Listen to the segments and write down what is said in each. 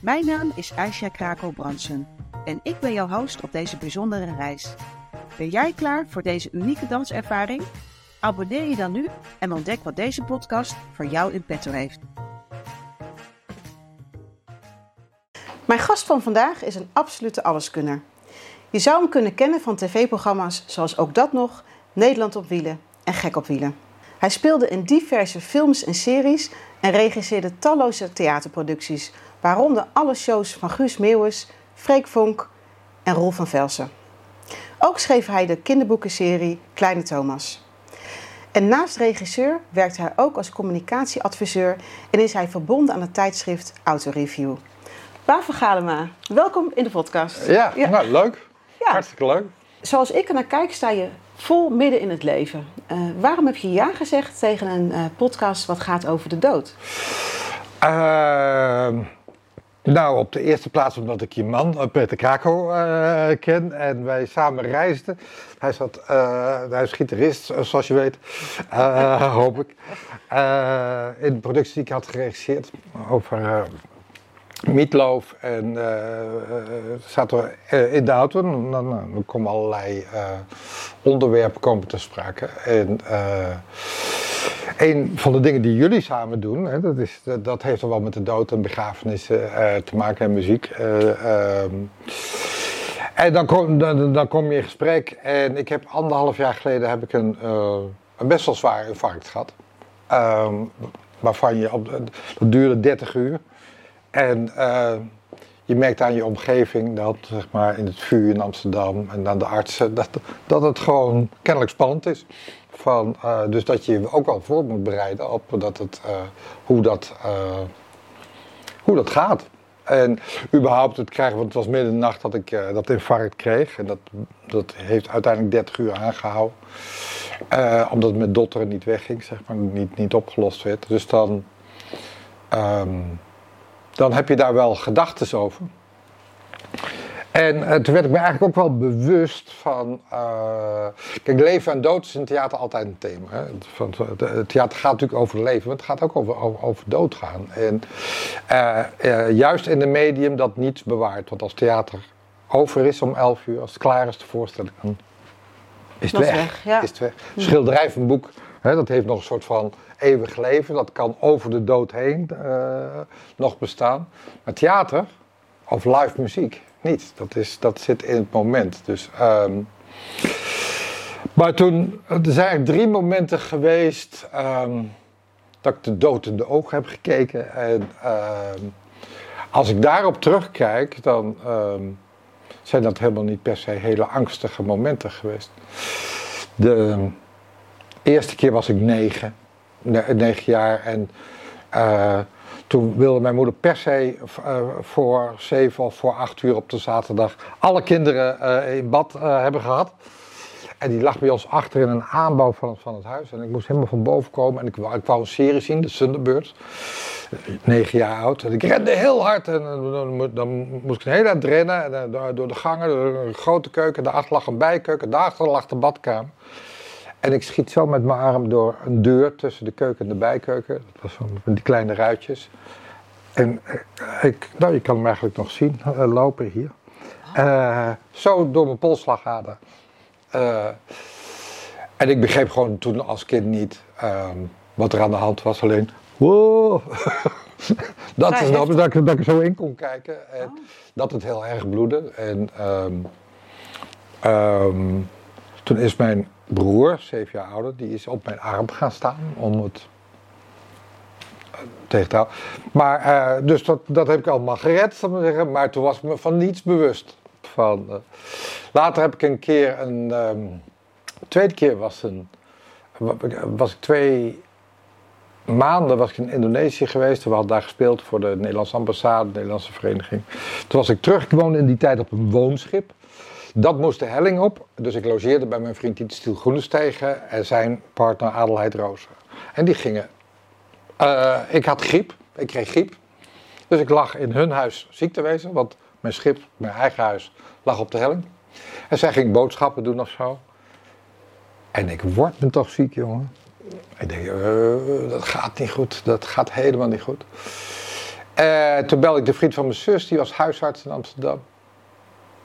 Mijn naam is Aisha Krakel-Bransen en ik ben jouw host op deze bijzondere reis. Ben jij klaar voor deze unieke danservaring? Abonneer je dan nu en ontdek wat deze podcast voor jou in petto heeft. Mijn gast van vandaag is een absolute alleskunner. Je zou hem kunnen kennen van tv-programma's zoals Ook Dat Nog, Nederland op Wielen en Gek op Wielen. Hij speelde in diverse films en series en regisseerde talloze theaterproducties, waaronder alle shows van Guus Meeuwis, Freek Vonk en Roel van Velsen. Ook schreef hij de kinderboekenserie Kleine Thomas. En naast regisseur werkt hij ook als communicatieadviseur en is hij verbonden aan het tijdschrift Autoreview. Baan Galema, welkom in de podcast. Ja, Nou, leuk. Ja. Hartstikke leuk. Zoals ik er naar kijk, sta je vol midden in het leven. Eh, waarom heb je ja gezegd tegen een eh, podcast wat gaat over de dood? Ehm, nou, op de eerste plaats omdat ik je man, eh, Peter Krako, eh, ken en wij samen reisden. Hij, zat, eh, hij is gitarist, zoals je weet, hoop ik. In de productie die ik had geregisseerd over Meatloaf. En zaten we in de auto dan, komen allerlei onderwerpen komen ter sprake. En een van de dingen die jullie samen doen, hè, dat, is, dat, heeft er wel met de dood en begrafenissen eh, te maken en muziek. Eh, ehm, en dan kom, dan, dan kom je in gesprek en ik heb anderhalf jaar geleden heb ik een, eh, een best wel zwaar infarct gehad. Ehm, waarvan je op, dat duurde 30 uur. En je merkt aan je omgeving dat zeg maar, in het vuur in Amsterdam en aan de artsen, dat, dat het gewoon kennelijk spannend is. Van, eh, dus dat je je ook wel voor moet bereiden op dat het, eh, hoe, dat, eh, hoe dat gaat. En überhaupt het krijgen, want het was midden in de nacht dat ik dat infarct kreeg. En dat, dat heeft uiteindelijk 30 uur aangehouden. Eh, omdat het met dotteren niet wegging, zeg maar, niet, niet opgelost werd. Dus dan, ehm, dan heb je daar wel gedachten over. En eh, toen werd ik me eigenlijk ook wel bewust van. eh, kijk, leven en dood is in theater altijd een thema. Hè? Van, de- het theater gaat natuurlijk over leven, maar het gaat ook over, over, over doodgaan. En eh, juist in een medium dat niets bewaart. Want als theater over is om 11 uur, als het klaar is, de voorstelling, dan is het weg. weg, ja. Is het weg. Schilderij van boek, hè, dat heeft nog een soort van eeuwig leven. Dat kan over de dood heen nog bestaan. Maar theater of live muziek niet. Dat, is, dat zit in het moment. Dus, ehm, maar toen, er zijn eigenlijk drie momenten geweest ehm, dat ik de dood in de ogen heb gekeken. En ehm, als ik daarop terugkijk, dan zijn dat helemaal niet per se hele angstige momenten geweest. De eerste keer was ik negen, ne- negen jaar en eh, toen wilde mijn moeder per se eh, voor zeven of voor acht uur op de zaterdag alle kinderen eh, in bad eh, hebben gehad. En die lag bij ons achter in een aanbouw van, van het huis. En ik moest helemaal van boven komen. En ik, wou- ik wou een serie zien, de Thunderbirds. Negen jaar oud. En ik rende heel hard. En dan, dan mo- dan moest ik een hele tijd rennen. En, door, door de gangen, door een grote keuken. Daarachter lag een bijkeuken. Daarachter lag de badkamer. En ik schiet zo met mijn arm door een deur tussen de keuken en de bijkeuken. Dat was van die kleine ruitjes. En eh, ik, nou, je kan hem eigenlijk nog zien eh, lopen hier. Eh, zo door mijn polsslagader. Eh, en ik begreep gewoon toen als kind niet ehm, wat er aan de hand was. Alleen, wow. dat is dat, ik, dat ik er zo in kon kijken. En dat het heel erg bloedde. En ehm, ehm, toen is mijn broer, zeven jaar ouder, die is op mijn arm gaan staan om het eh, tegen te houden. Maar, eh, dus dat, dat heb ik allemaal gered, zal ik maar zeggen. Maar toen was ik me van niets bewust. Van, eh, later heb ik een keer een. ehm, tweede keer was, een, wa- was ik twee maanden was ik in Indonesië geweest. We hadden daar gespeeld voor de Nederlandse ambassade, de Nederlandse vereniging. Toen was ik terug, in die tijd op een woonschip. Dat moest de helling op, dus ik logeerde bij mijn vriend Tiet Stiel Groenestegen en zijn partner Adelheid Rozen. En die gingen. Uh, ik had griep, ik kreeg griep. Dus ik lag in hun huis ziek te wezen, want mijn schip, mijn eigen huis, lag op de helling. En zij ging boodschappen doen of zo. En ik word me toch ziek, jongen. Ik denk, uh, dat gaat niet goed, dat gaat helemaal niet goed. Uh, toen belde ik de vriend van mijn zus, die was huisarts in Amsterdam.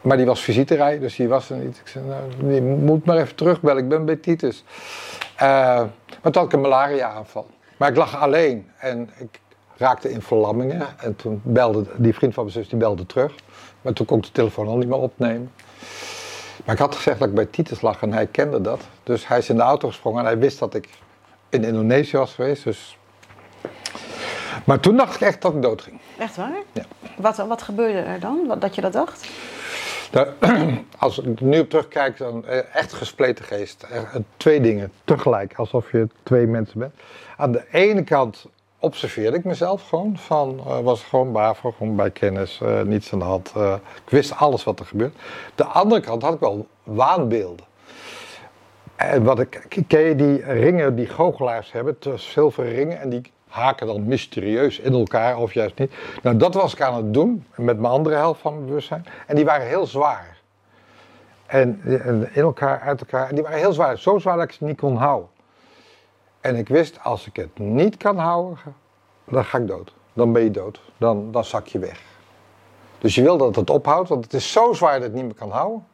Maar die was visiterij, dus die was er niet. Ik zei, nou, je moet maar even terugbellen, ik ben bij Titus. Uh, maar toen had ik een malaria-aanval. Maar ik lag alleen en ik raakte in verlammingen. En toen belde die vriend van mijn zus, die belde terug. Maar toen kon ik de telefoon al niet meer opnemen. Maar ik had gezegd dat ik bij Titus lag en hij kende dat. Dus hij is in de auto gesprongen en hij wist dat ik in Indonesië was geweest. Dus... Maar toen dacht ik echt dat ik dood ging. Echt waar? Ja. Wat, wat gebeurde er dan, dat je dat dacht? Als ik nu op terugkijk, dan eh, echt gespleten geest. Twee dingen tegelijk, alsof je twee mensen bent. Aan de ene kant observeerde ik mezelf gewoon. Van, uh, was gewoon bavo, gewoon bij kennis, niets aan de hand. Ik wist alles wat er gebeurde. De andere kant had ik wel waanbeelden. En wat ik, ken je die ringen die goochelaars hebben, zilveren ringen, en die haken dan mysterieus in elkaar of juist niet. Nou, dat was ik aan het doen met mijn andere helft van mijn bewustzijn. En die waren heel zwaar. En, in elkaar, uit elkaar. En die waren heel zwaar. Zo zwaar dat ik ze niet kon houden. En ik wist, als ik het niet kan houden, dan ga ik dood. Dan ben je dood. Dan, dan zak je weg. Dus je wil dat het ophoudt, want het is zo zwaar dat het niet meer kan houden.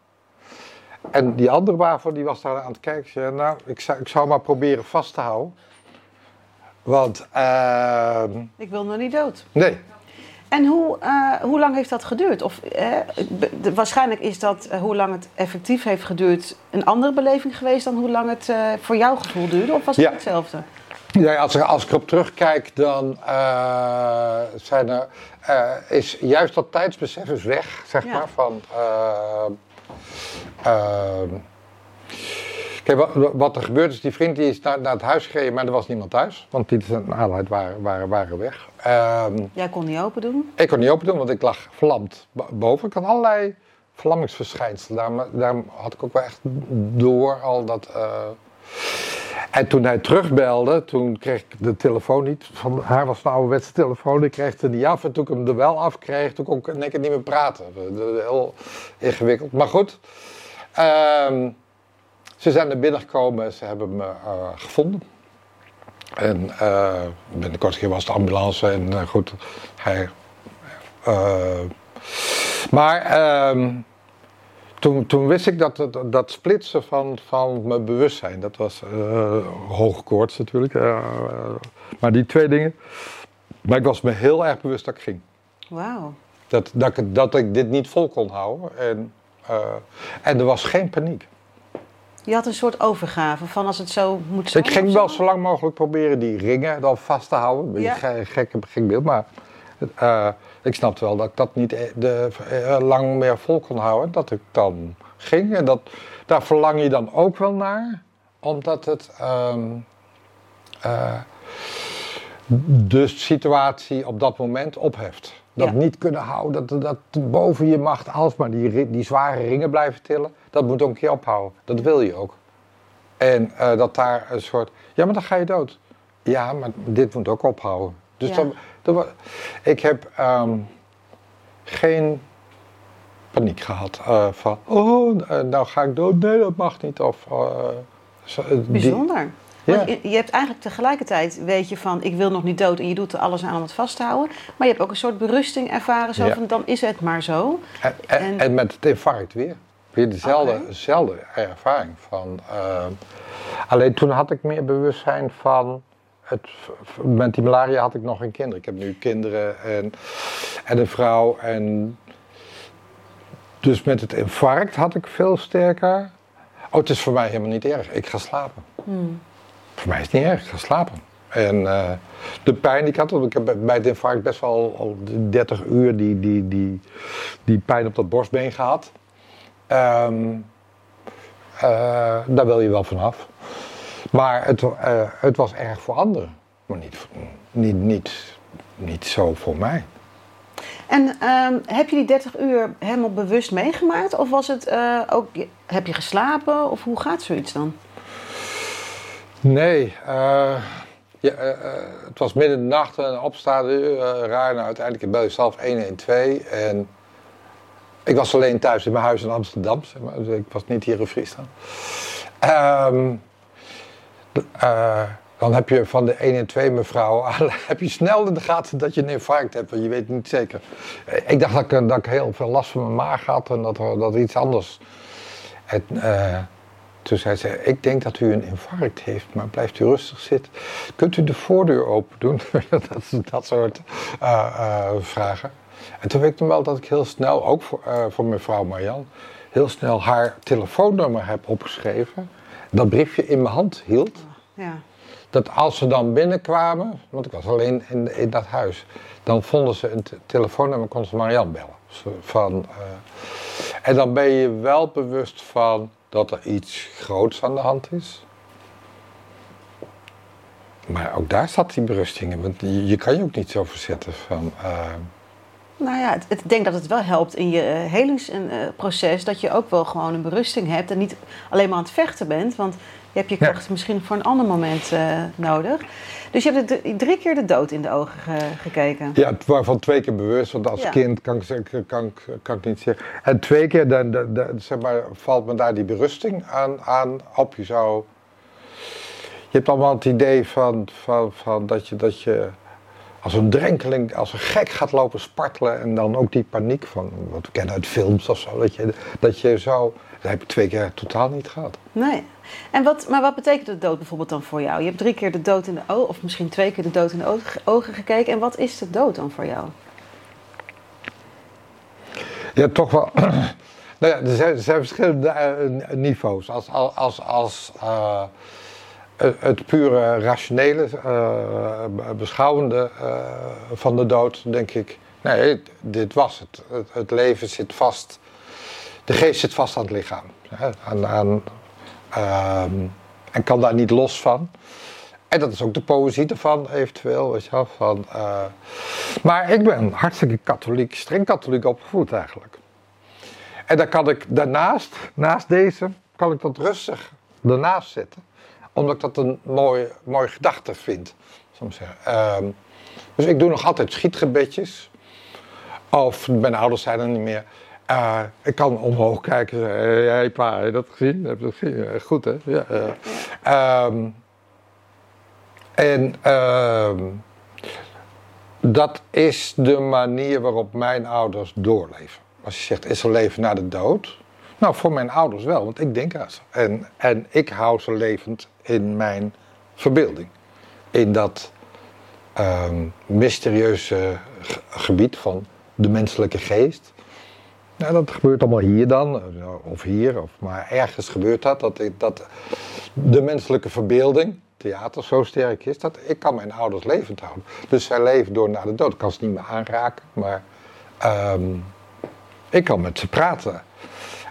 En die andere waarvoor die was daar aan het kijken. Zei, nou, ik zou, ik zou maar proberen vast te houden. Want... Uh, ik wil nog niet dood. Nee. En hoe, uh, hoe lang heeft dat geduurd? Of de, waarschijnlijk is dat uh, hoe lang het effectief heeft geduurd een andere beleving geweest dan hoe lang het voor jouw gevoel duurde? Of was het Ja. hetzelfde? Ja, als, ik- als ik erop terugkijk, dan zijn er, is juist dat tijdsbesef is weg, zeg Ja. maar. Van, eh, eh, kijk, wat, wat er gebeurt is, die vriend die is naar, naar het huis gereden, maar er was niemand thuis. Want die en Adelheid waren, waren, waren weg. Ehm, Jij kon niet open doen. ik kon niet open doen, want ik lag verlamd bo- boven. Ik had allerlei verlammingsverschijnselen. Daarom, daarom had ik ook wel echt door al dat... eh, en toen hij terugbelde, toen kreeg ik de telefoon niet. Van haar was een ouderwetse telefoon, ik kreeg het niet af. En toen ik hem er wel af kreeg, toen kon ik in één keer niet meer praten. Heel ingewikkeld. Maar goed, ehm, ze zijn er binnengekomen, ze hebben me eh, gevonden. En eh binnenkort keer was de ambulance en eh, goed, hij... maar ehm, toen, toen wist ik dat dat, dat splitsen van, van mijn bewustzijn, dat was hoge koorts natuurlijk. maar die twee dingen. Maar ik was me heel erg bewust dat ik ging. Wauw. Dat, dat, ik, dat ik dit niet vol kon houden. En, en er was geen paniek. Je had een soort overgave van als het zo moet zijn. Ik ging wel zo? lang mogelijk proberen die ringen dan vast te houden. Een beetje Ja. ge- gek, gek beeld, maar eh, ik snapte wel dat ik dat niet eh, de, eh, lang meer vol kon houden. Dat ik dan ging en dat, daar verlang je dan ook wel naar. Omdat het ehm, eh, de situatie op dat moment opheft. Dat Ja. niet kunnen houden, dat, dat boven je macht alles maar die, die zware ringen blijven tillen. Dat moet ook een keer ophouden. Dat wil je ook. En eh, dat daar een soort. Ja, maar dan ga je dood. Ja, maar dit moet ook ophouden. Dus Ja. wa- ik heb ehm, geen paniek gehad eh, van. Oh, eh, nou ga ik dood. Nee, dat mag niet. Of, die- Bijzonder. Want je, je hebt eigenlijk tegelijkertijd, weet je van, ik wil nog niet dood en je doet er alles aan om het vast te houden. Maar je hebt ook een soort berusting ervaren, zo Ja. van, dan is het maar zo. En, en, met het infarct weer. Weer dezelfde, Oké. dezelfde ervaring. Van, eh, alleen toen had ik meer bewustzijn van. Het, met die malaria had ik nog geen kinderen. Ik heb nu kinderen en, en een vrouw. En dus met het infarct had ik veel sterker. Oh, het is voor mij helemaal niet erg. Ik ga slapen. Voor mij is het niet erg. Ik ga slapen. En eh, de pijn die ik had, want ik heb bij- het infarct best wel al 30 uur die, die, die, die pijn op dat borstbeen gehad. Ehm, eh, daar wil je wel vanaf. Maar het, eh, het was erg voor anderen. maar niet, niet, niet, niet zo voor mij. En ehm, heb je die 30 uur helemaal bewust meegemaakt? Of was het ook, heb je geslapen? Of hoe gaat zoiets dan? Nee, uh, ja, uh, het was midden de nacht en opstaan raar. Nou, uiteindelijk bel je zelf 112 en ik was alleen thuis in mijn huis in Amsterdam, zeg maar, dus ik was niet hier in Friesland. Um, dan heb je van de 1 en 2 mevrouw, heb je snel in de gaten dat je een infarct hebt, want je weet niet zeker. Ik dacht dat ik, ik heel veel last van mijn maag had en dat, dat iets anders. Toen zei ze, ik denk dat u een infarct heeft, maar blijft u rustig zitten. Kunt u de voordeur open doen? dat, dat soort uh, uh, vragen. En toen weet ik wel dat ik heel snel, ook voor, voor mevrouw Marjan, heel snel haar telefoonnummer heb opgeschreven. Dat briefje in mijn hand hield. Ja dat als ze dan binnenkwamen, want ik was alleen in, in dat huis, dan vonden ze een telefoonnummer, konden ze Marianne bellen. Van, en dan ben je wel bewust van dat er iets groots aan de hand is. Maar ook daar zat die berusting in, want je, je kan je ook niet zo verzetten van... Uh, nou ja, ik denk dat het wel helpt in je uh, helingsproces dat je ook wel gewoon een berusting hebt en niet alleen maar aan het vechten bent. Want je hebt je kracht misschien voor een ander moment uh, nodig. Dus je hebt drie keer de dood in de ogen gekeken. Ja, waarvan twee keer bewust, want als kind kan ik, kan, kan ik niet zeggen. En twee keer dan, dan, dan, zeg maar, valt me daar die berusting aan, aan op. Je zou. Je hebt allemaal het idee van, van, van dat, je, dat je als een drenkeling, als een gek gaat lopen spartelen. En dan ook die paniek van wat we kennen uit films of zo. Dat je, dat je zo. Dat heb ik twee keer totaal niet gehad. Nee. En wat, maar wat betekent de dood bijvoorbeeld dan voor jou? Je hebt drie keer de dood in de ogen, of misschien twee keer de dood in de ogen gekeken. En wat is de dood dan voor jou? Ja, toch wel. nou ja, er zijn, er zijn verschillende uh, niveaus. Als, als, als uh, het pure rationele, uh, beschouwende van de dood, denk ik. Nee, dit was het. het. het. leven zit vast. De geest zit vast aan het lichaam. Aan, aan, Um, en kan daar niet los van. En dat is ook de poëzie ervan, eventueel. Weet je wel, van, uh, maar ik ben hartstikke katholiek, streng katholiek opgevoed eigenlijk. En dan kan ik daarnaast, naast deze, kan ik dat rustig ernaast zetten. Omdat ik dat een mooie, mooie gedachte vind. Soms zeggen. Um, dus ik doe nog altijd schietgebedjes. Of mijn ouders zijn er niet meer. Uh, ik kan omhoog kijken en zeggen, hé pa, heb je dat gezien? Heb je dat gezien? Goed hè? Ja, um, en uh, dat is de manier waarop mijn ouders doorleven. Als je zegt, is er leven na de dood? Nou, voor mijn ouders wel, want ik denk aan ze. En, en ik hou ze levend in mijn verbeelding. In dat um, mysterieuze gebied van de menselijke geest nou, dat gebeurt allemaal hier dan, of hier, of, maar ergens gebeurt dat, dat, dat de menselijke verbeelding, theater, zo sterk is, dat ik kan mijn ouders levend houden. Dus zij leven door naar de dood. Ik kan ze niet meer aanraken, maar um, ik kan met ze praten.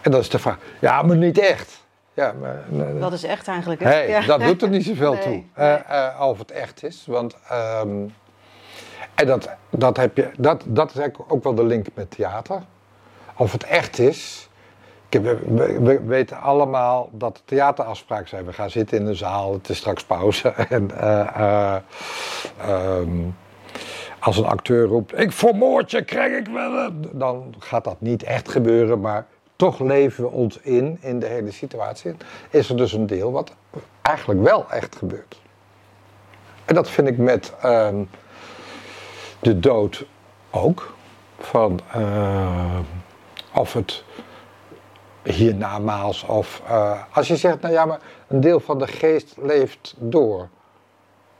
En dat is de vraag, ja, maar niet echt. Ja, maar, dat is echt eigenlijk. Hè? Hey, ja. Dat doet er niet zoveel nee, toe, nee. Uh, uh, of het echt is. Want, um, en dat, dat, heb je, dat, dat is eigenlijk ook wel de link met theater. Of het echt is. we, we, weten allemaal dat er theaterafspraken zijn. We gaan zitten in een zaal, het is straks pauze. En uh, um, als een acteur roept: Ik vermoord je, krijg ik wel. Dan gaat dat niet echt gebeuren, maar toch leven we ons in, in de hele situatie. Is er dus een deel wat eigenlijk wel echt gebeurt. En dat vind ik met uh, de dood ook. Van. Of het hiernamaals. Of uh, als je zegt, nou ja, maar een deel van de geest leeft door.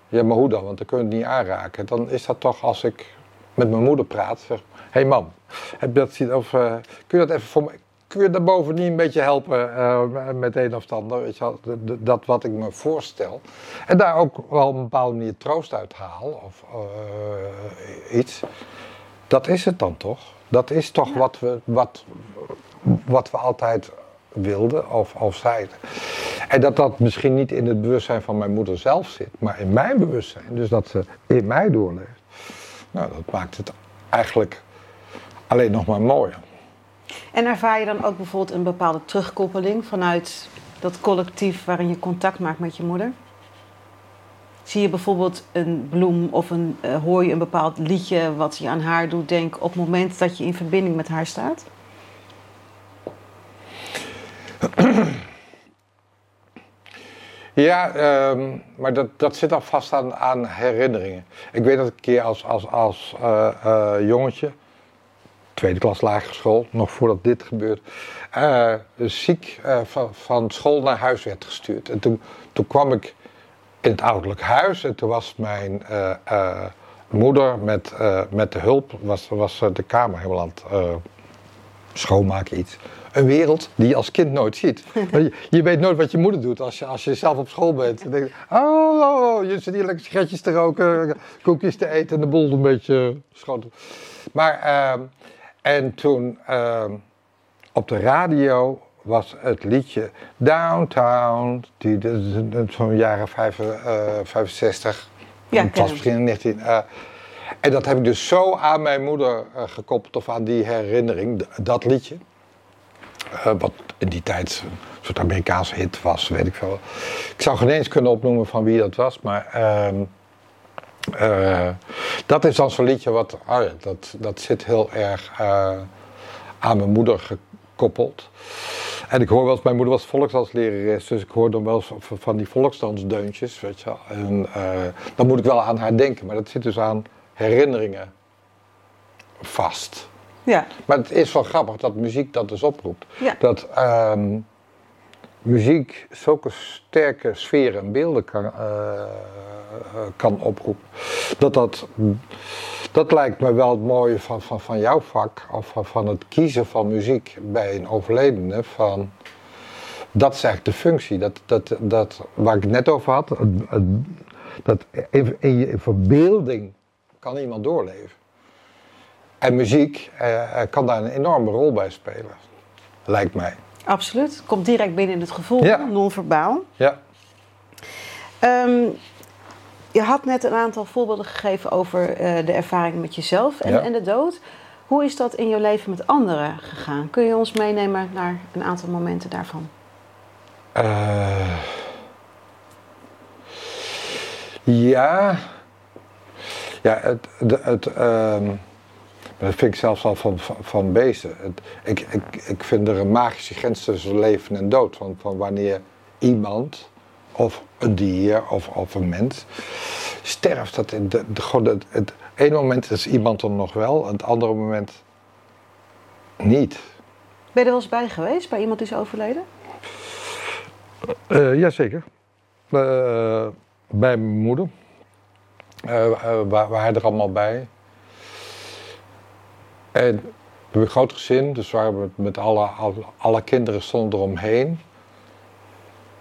Ja, maar hoe dan? Want dan kun je het niet aanraken. Dan is dat toch als ik met mijn moeder praat, zeg hé hey mam, heb je dat zien? Of uh, kun je dat even voor me. Kun je daarboven niet een beetje helpen uh, met een of ander? Weet je dat wat ik me voorstel. En daar ook wel op een bepaalde manier troost uit haal. Of iets. Dat is het dan toch? Dat is toch wat, we, wat, wat we altijd wilden of, of zeiden. En dat dat misschien niet in het bewustzijn van mijn moeder zelf zit, maar in mijn bewustzijn. Dus dat ze in mij doorleeft. Nou, dat maakt het eigenlijk alleen nog maar mooier. En ervaar je dan ook bijvoorbeeld een bepaalde terugkoppeling vanuit dat collectief waarin je contact maakt met je moeder? Zie je bijvoorbeeld een bloem of een, uh, hoor je een bepaald liedje wat je aan haar doet denken op het moment dat je in verbinding met haar staat? Ja, ehm, maar dat, dat zit al vast aan, aan herinneringen. Ik weet dat ik een keer als, als, als uh, jongetje, tweede klas lagere school, nog voordat dit gebeurt, ziek van, van school naar huis werd gestuurd. En toen, toen kwam ik in het ouderlijk huis en toen was mijn moeder met, met de hulp, was, was de kamer helemaal aan het schoonmaken iets een wereld die je als kind nooit ziet. je, je, weet nooit wat je moeder doet als je, als je zelf op school bent. Dan denk je, oh, oh, oh, je zit hier lekker sigaretjes te roken, koekjes te eten en de boel een beetje schoon. Maar, uh, en toen uh, op de radio was het liedje Downtown, die, zo'n jaren 65. Ja, het was misschien in 19... Uh, en dat heb ik dus zo aan mijn moeder uh, gekoppeld, of aan die herinnering, dat liedje. Uh, wat in die tijd een soort Amerikaanse hit was, weet ik veel. Ik zou geen eens kunnen opnoemen van wie dat was, maar uh, uh, dat is dan zo'n liedje wat, oh ja, dat, dat zit heel erg eh, aan mijn moeder gekoppeld. En ik hoor wel eens, mijn moeder was volksdanslerares, dus ik hoor dan wel eens van die volksdansdeuntjes, weet je wel. En dan moet ik wel aan haar denken, maar dat zit dus aan herinneringen vast. Ja. Maar het is wel grappig dat muziek dat dus oproept. Dat um, muziek zulke sterke sferen en beelden kan, uh, kan oproepen. Dat, dat, dat lijkt me wel het mooie van, van, van jouw vak, of van, van het kiezen van muziek bij een overledene. Van, dat is eigenlijk de functie. Dat, dat, dat, waar ik het net over had, dat in je verbeelding kan iemand doorleven. En muziek eh, kan daar een enorme rol bij spelen, lijkt mij. Absoluut. Komt direct binnen in het gevoel, ja. non-verbaal. Ja. Um, je had net een aantal voorbeelden gegeven over uh, de ervaring met jezelf en, ja. en, de dood. Hoe is dat in jouw leven met anderen gegaan? Kun je ons meenemen naar een aantal momenten daarvan? Uh, ja. Ja, het. het, het um dat vind ik zelfs al van, van, van beesten. Het, ik, ik, ik vind er een magische grens tussen leven en dood. Van, van wanneer iemand, of een dier, of, of een mens, sterft. Dat in de, de, het, het ene moment is iemand er nog wel, het andere moment niet. Ben je er wel eens bij geweest, bij iemand die is overleden? Uh, jazeker. Uh, bij mijn moeder. Uh, waar, hij er allemaal bij. En we hebben een groot gezin, dus waren we met alle, alle, kinderen stonden eromheen.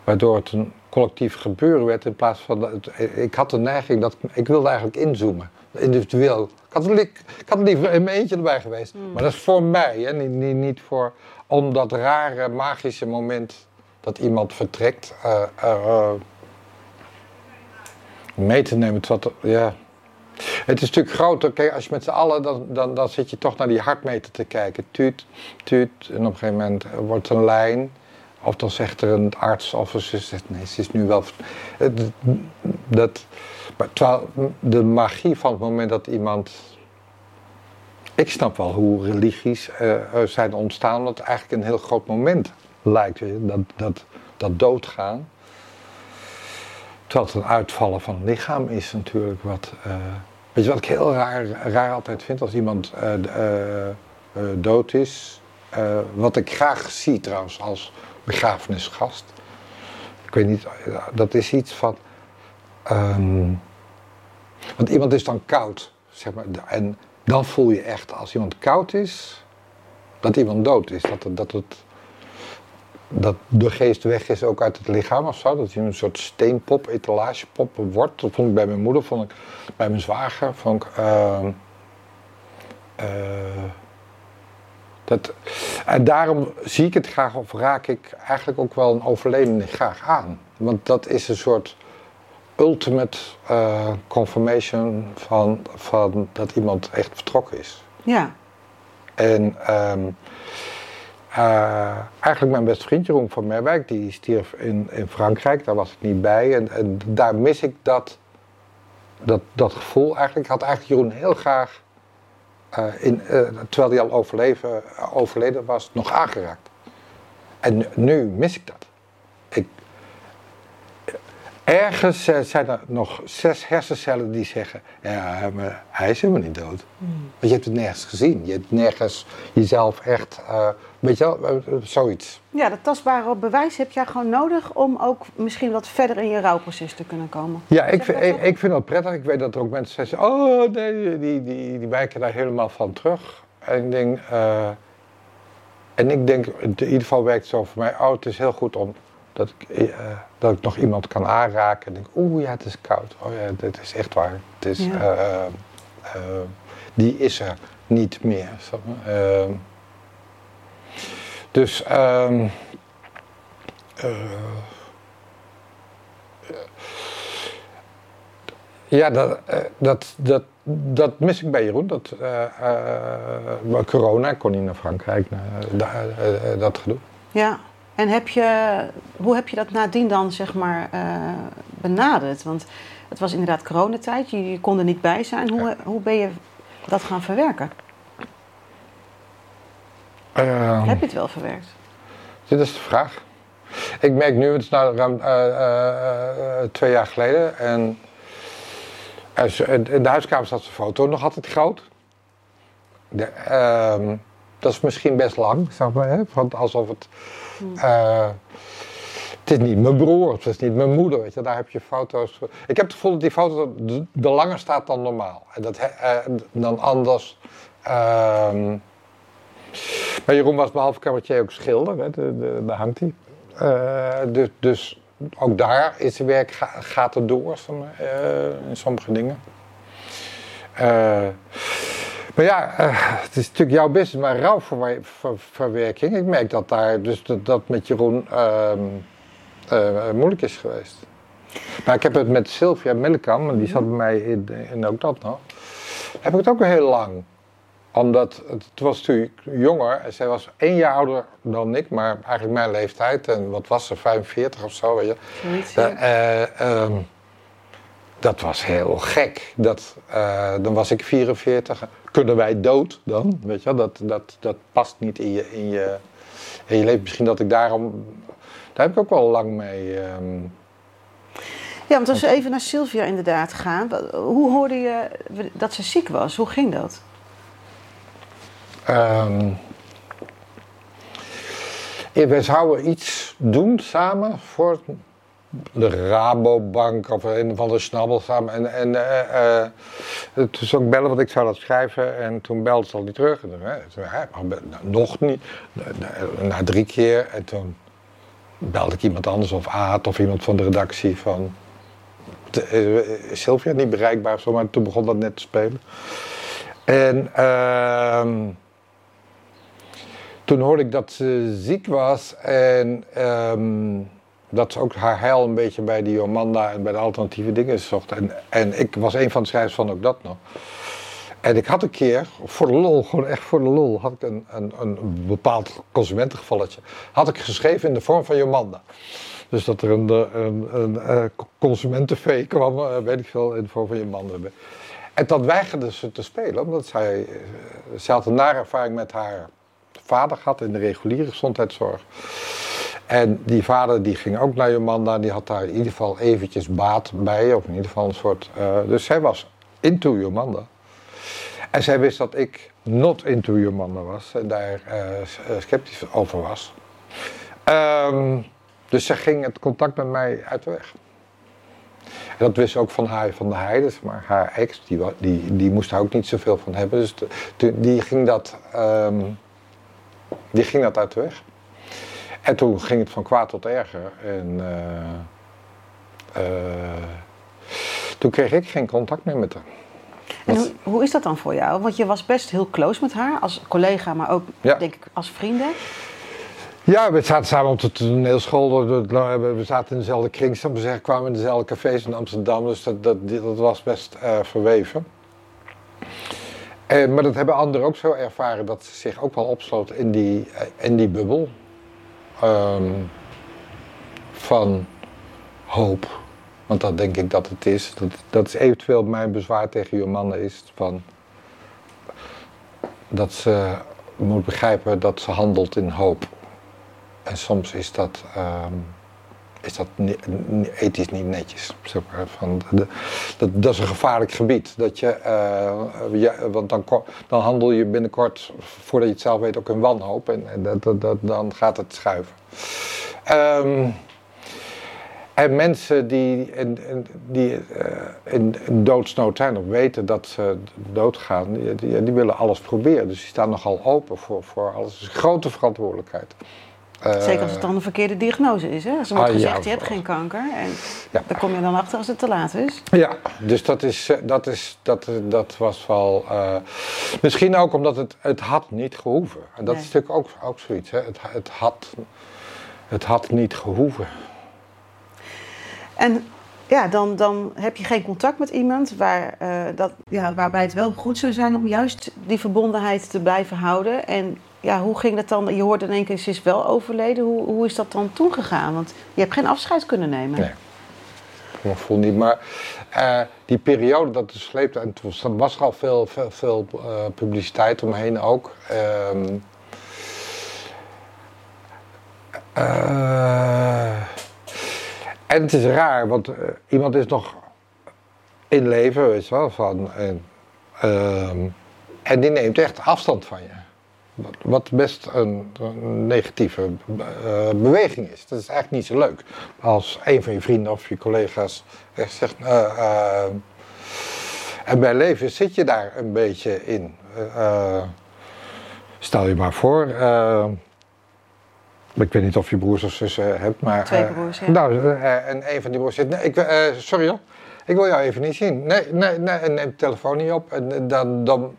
Waardoor het een collectief gebeuren werd in plaats van... ik had de neiging dat... Ik wilde eigenlijk inzoomen, individueel. Ik had, ik had liever in mijn eentje erbij geweest. Hmm. Maar dat is voor mij, hè, niet, niet, niet voor... Om dat rare, magische moment dat iemand vertrekt... Uh, uh, mee te nemen. Tot, ja, het is natuurlijk groter. Kijk, als je met z'n allen, dan, dan, dan zit je toch naar die hartmeter te kijken. Tuut, tuut. En op een gegeven moment wordt een lijn. Of dan zegt er een arts of ze zegt, nee, ze is nu wel... Dat, maar terwijl de magie van het moment dat iemand... Ik snap wel hoe religies uh, zijn ontstaan, dat eigenlijk een heel groot moment lijkt. Dat, dat, dat doodgaan. Terwijl het een uitvallen van het lichaam is natuurlijk wat... Uh, Weet je wat ik heel raar, raar altijd vind als iemand uh, uh, uh, dood is? wat ik graag zie trouwens als begrafenisgast. Ik weet niet, dat is iets van. Um, want iemand is dan koud, zeg maar. En dan voel je echt als iemand koud is, dat iemand dood is. Dat, dat het dat de geest weg is ook uit het lichaam of zo. Dat je een soort steenpop, etalagepop wordt. Dat vond ik bij mijn moeder, vond ik bij mijn zwager. Vond ik, uh, uh, Dat, en daarom zie ik het graag of raak ik eigenlijk ook wel een overledene graag aan. Want dat is een soort ultimate uh, confirmation van, van dat iemand echt vertrokken is. Ja. En um, uh, eigenlijk mijn beste vriend Jeroen van Merwijk, die stierf in, in Frankrijk, daar was ik niet bij. En, daar mis ik dat, dat, dat gevoel eigenlijk. Ik had eigenlijk Jeroen heel graag, uh, in, uh, terwijl hij al overleven, overleden was, nog aangeraakt. En nu mis ik dat. Ik, ergens zijn er nog zes hersencellen die zeggen: Ja, maar hij is helemaal niet dood. Mm. Want je hebt het nergens gezien. Je hebt nergens jezelf echt. Uh, weet je wel, zoiets. Ja, dat tastbare bewijs heb jij gewoon nodig om ook misschien wat verder in je rouwproces te kunnen komen. Ja, ik vind, ik, ik, vind dat prettig. Ik weet dat er ook mensen zeggen: Oh nee, die, die, die wijken daar helemaal van terug. En ik denk. Uh, en ik denk, in ieder geval werkt het zo voor mij: Oh, het is heel goed om dat ik, uh, dat ik nog iemand kan aanraken en denk, oeh ja, het is koud. Oh ja, dit is echt waar. Het is, ja. uh, uh, die is er niet meer. Ehm, dus um, ja, dat, dat, dat, dat mis ik bij Jeroen. Dat, corona, ik kon niet naar Frankrijk, dat gedoe. Ja. En heb je, hoe heb je dat nadien dan zeg maar uh, benaderd? Want het was inderdaad coronatijd, je, je kon er niet bij zijn. Hoe, hoe ben je dat gaan verwerken? Uh, heb je het wel verwerkt? Dit is de vraag. Ik merk nu, het is nou ruim uh, twee jaar geleden. En in de huiskamer staat zijn foto nog altijd groot. De, ehm, dat is misschien best lang, zeg maar, hè? Want alsof het uh, het is niet mijn broer, het is niet mijn moeder, weet je, daar heb je foto's. Ik heb het gevoel dat die foto er langer staat dan normaal. En dat, uh, dan anders. Uh, maar Jeroen was behalve cabaretier ook schilder, hè, de, de, daar hangt hij. Uh, dus, dus, ook daar is het werk, gaat er door in sommige dingen. Maar ja, uh, het is natuurlijk jouw business, maar rouwverwerking. Ik merk dat daar dus dat, dat met Jeroen uh, uh, moeilijk is geweest. Maar ik heb het met Sylvia Mellekamp, die zat bij mij in, in ook dat nog. Heb ik het ook heel lang. Omdat het, was natuurlijk jonger en zij was één jaar ouder dan ik, maar eigenlijk mijn leeftijd. En wat was ze, 45 of zo, weet je. Zoiets, um, dat was heel gek. Dat, uh, dan was ik 44. Kunnen wij dood dan? Weet je wel? Dat, dat, dat past niet in je, in, je, in je leven. Misschien dat ik daarom. Daar heb ik ook wel lang mee. Um... Ja, want als we even naar Sylvia inderdaad gaan. Hoe hoorde je dat ze ziek was? Hoe ging dat? Um, we zouden iets doen samen voor de Rabobank of een van de snabbel samen. En, en uh, uh, toen zou ik bellen, want ik zou dat schrijven. En toen belde ze al niet terug. En toen, nou, nog niet. Na drie keer. En toen belde ik iemand anders of Aad of iemand van de redactie van... Is Sylvia niet bereikbaar zo, maar toen begon dat net te spelen. En uh, toen hoorde ik dat ze ziek was en... Uh, dat ze ook haar heil een beetje bij die Jomanda en bij de alternatieve dingen zocht. En, en ik was een van de schrijvers van ook dat nog. En ik had een keer, voor de lol, gewoon echt voor de lol, had ik een, een, een bepaald consumentengevalletje, had ik geschreven in de vorm van Jomanda. Dus dat er een, een, een, een consumentenvee kwam, eh, weet ik veel, in de vorm van Jomanda. En dat weigerde ze te spelen, omdat zij, eh, zij had een nare ervaring met haar vader gehad in de reguliere gezondheidszorg. En die vader die ging ook naar Jomanda, die had daar in ieder geval eventjes baat bij, of in ieder geval een soort... Uh, dus zij was into Jomanda. En zij wist dat ik not into Jomanda was en daar uh, sceptisch over was. Um, dus zij ging het contact met mij uit de weg. En dat wist ook van haar van de Heides, maar haar ex, die, die, die moest daar ook niet zoveel van hebben. Dus die, ging dat, um, die ging dat uit de weg. En toen ging het van kwaad tot erger. En uh, uh, toen kreeg ik geen contact meer met haar. En hoe, hoe is dat dan voor jou? Want je was best heel close met haar, als collega, maar ook Ja. denk ik als vrienden. Ja, we zaten samen op de toneelschool. We zaten in dezelfde kring, zeggen. kwamen in dezelfde cafés in Amsterdam. Dus dat, dat, dat was best eh, verweven. Eh, maar dat hebben anderen ook zo ervaren. Dat ze zich ook wel opsloten in die, eh, in die bubbel. Ehm, van hoop. Want dat denk ik dat het is. Dat, dat is eventueel mijn bezwaar tegen Jomanna is. Van dat ze moet begrijpen dat ze handelt in hoop. En soms is dat, ehm, is dat ethisch niet netjes. Van de, dat, dat is een gevaarlijk gebied. Dat je, eh, want dan, dan handel je binnenkort, voordat je het zelf weet, ook in wanhoop. En, dat, dat, dan gaat het schuiven. Ehm, en mensen die, in, die eh, in, doodsnood zijn of weten dat ze doodgaan, die, die, willen alles proberen. Dus die staan nogal open voor, voor alles. Een grote verantwoordelijkheid. Eh, Zeker als het dan een verkeerde diagnose is. Hè? Als er wordt ah, ja, gezegd, je hebt geen kanker. En Ja. daar kom je dan achter als het te laat is. Ja, dus dat, is, eh, dat, is, dat, dat was wel. eh, misschien ook omdat het, het had niet gehoeven. En dat Nee. is natuurlijk ook, ook zoiets. Hè? Het, het, had, het had niet gehoeven. En ja, dan, dan heb je geen contact met iemand waar, eh, dat, ja, waarbij het wel goed zou zijn om juist die verbondenheid te blijven houden. En ja, hoe ging dat dan? Je hoorde in één keer, ze is wel overleden. Hoe, hoe is dat dan toen gegaan? Want je hebt geen afscheid kunnen nemen. Nee. Ik voel niet, maar eh, die periode dat het sleepte, en toen was- er al veel, veel, veel eh, publiciteit omheen ook. Ehm, eh, en het is raar, want iemand is nog in leven, weet je wel, van, en, ehm, en die neemt echt afstand van je. Wat- best een, een negatieve eh, beweging is. Dat is eigenlijk niet zo leuk. Als een van je vrienden of je collega's echt zegt. eh, eh, en bij leven zit je daar een beetje in. Eh, eh, stel je maar voor. eh, ik weet niet of je broers of zussen hebt, maar. Twee eh, broers, ja. Nou, eh, en een van die broers zegt: nee, ik, eh, Sorry hoor, ik wil jou even niet zien. Nee, nee, nee. En neemt de telefoon niet op. En eh, dan. dan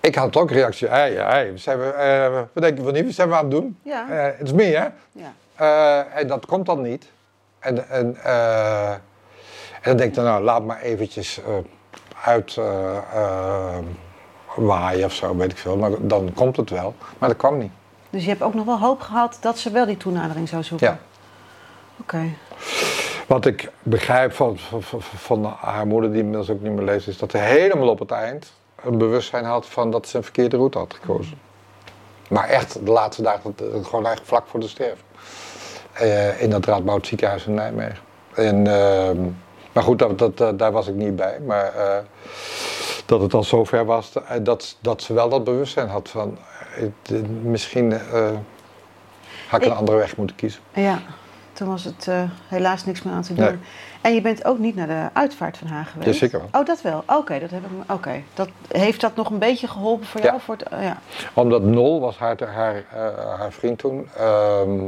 ik had ook een reactie. Hey, hey, zijn we, eh, wat denk je van niet? Wat zijn we aan het doen? Ja. Eh, Het is me, hè? Ja. Eh, en dat komt dan niet. En, en, en dan denk ik dan, nou, laat maar eventjes eh, uit eh, eh, waaien of zo, weet ik veel. Maar dan komt het wel. Maar dat kwam niet. Dus je hebt ook nog wel hoop gehad dat ze wel die toenadering zou zoeken? Ja. Oké. Wat ik begrijp van, van, van- haar moeder, die inmiddels ook niet meer leeft, is dat ze helemaal op het eind een bewustzijn had van dat ze een verkeerde route had gekozen. Maar echt de laatste dagen, dat- gewoon eigenlijk vlak voor de sterven. Eh, in dat Radboud ziekenhuis in Nijmegen. En, ehm, maar goed, dat, dat, dat- daar was ik niet bij. Maar eh, dat het al zover was, eh, dat, dat ze wel dat bewustzijn had van eh, misschien eh, had ik een Ik- andere weg moeten kiezen. Ja, toen was het eh, helaas niks meer aan te doen. Nee. En je bent ook niet naar de uitvaart van haar geweest? Jazeker wel. Oh, dat wel. Oké, dat heb ik. Oké, dat heeft dat nog een beetje geholpen voor jou? Ja. Voor het, oh, ja. Omdat Nol was haar, haar, eh, haar vriend toen. ehm,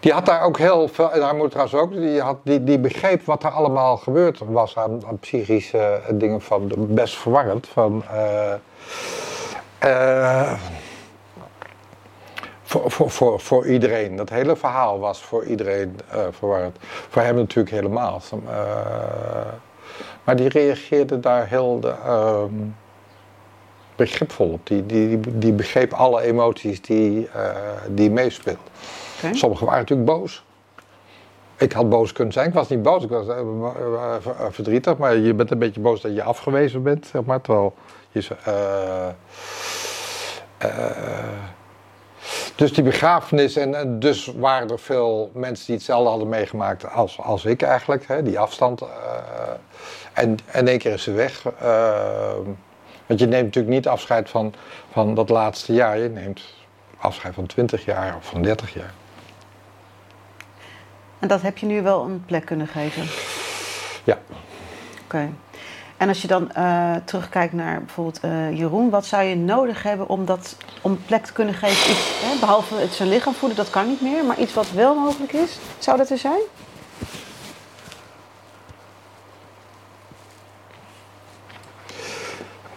die had daar ook heel veel, en haar moeder trouwens ook, die, had, die, die begreep wat er allemaal gebeurd was aan, aan psychische eh, dingen van best verwarrend. Van, eh, voor, voor, voor, voor iedereen. Dat hele verhaal was voor iedereen eh, verwarrend. Voor hem natuurlijk helemaal. Eh, maar die reageerde daar heel ehm, begripvol op. Die, die, die, die begreep alle emoties die, eh die meespeelden. Sommigen waren natuurlijk boos. Ik had boos kunnen zijn. Ik was niet boos, ik was ver- verdrietig. Maar je bent een beetje boos dat je afgewezen bent, zeg maar. Terwijl je... dus die begrafenis, en, en dus waren er veel mensen die hetzelfde hadden meegemaakt als, als ik eigenlijk. Hè, die afstand. eh, en in één keer is ze weg. eh, want je neemt natuurlijk niet afscheid van, van dat laatste jaar. Je neemt afscheid van 20 jaar of van 30 jaar. En dat heb je nu wel een plek kunnen geven? Ja. Oké. En als je dan eh, terugkijkt naar bijvoorbeeld eh, Jeroen, wat zou je nodig hebben om, dat, om plek te kunnen geven? Hè, behalve het zijn lichaam voeden, dat kan niet meer, maar iets wat wel mogelijk is, zou dat er zijn?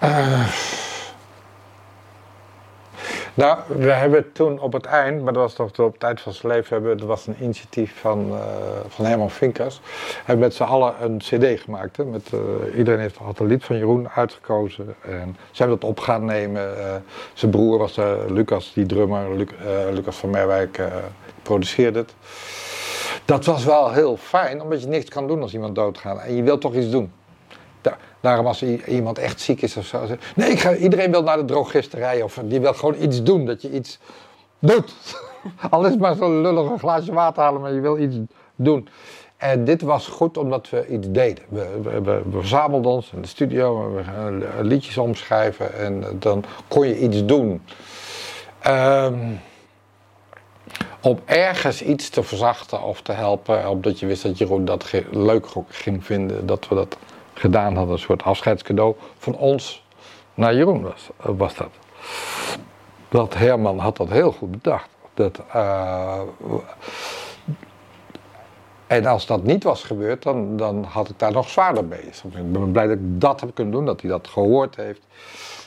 Uh. We hebben toen op het eind, maar dat was toch op het eind van zijn leven, hebben, er was een initiatief van, uh, van Herman Vinkers. Hebben met z'n allen een cd gemaakt. Hè, met, uh, iedereen heeft, had een lied van Jeroen uitgekozen. En ze hebben dat op gaan nemen. Uh, zijn broer was Lucas, die drummer, Luc, Lucas van Merwijk, produceerde het. Dat was wel heel fijn, omdat je niks kan doen als iemand doodgaat. En je wilt toch iets doen. Daarom als iemand echt ziek is of zo. Nee, ik ga, iedereen wil naar de drogisterij of die wil gewoon iets doen. Dat je iets doet. Al is maar zo'n lullig glaasje water halen, maar je wil iets doen. En dit was goed omdat we iets deden. We, we, verzamelden ons in de studio, we gaan liedjes omschrijven en dan kon je iets doen. Um, om ergens iets te verzachten of te helpen, omdat je wist dat Jeroen dat leuk ging vinden, dat we dat gedaan hadden. Een soort afscheidscadeau van ons naar Jeroen was, was dat. Dat Herman had dat heel goed bedacht. Dat, uh, en als dat niet was gebeurd, dan, dan had ik daar nog zwaarder mee. Ik ben blij dat ik dat heb kunnen doen, dat hij dat gehoord heeft.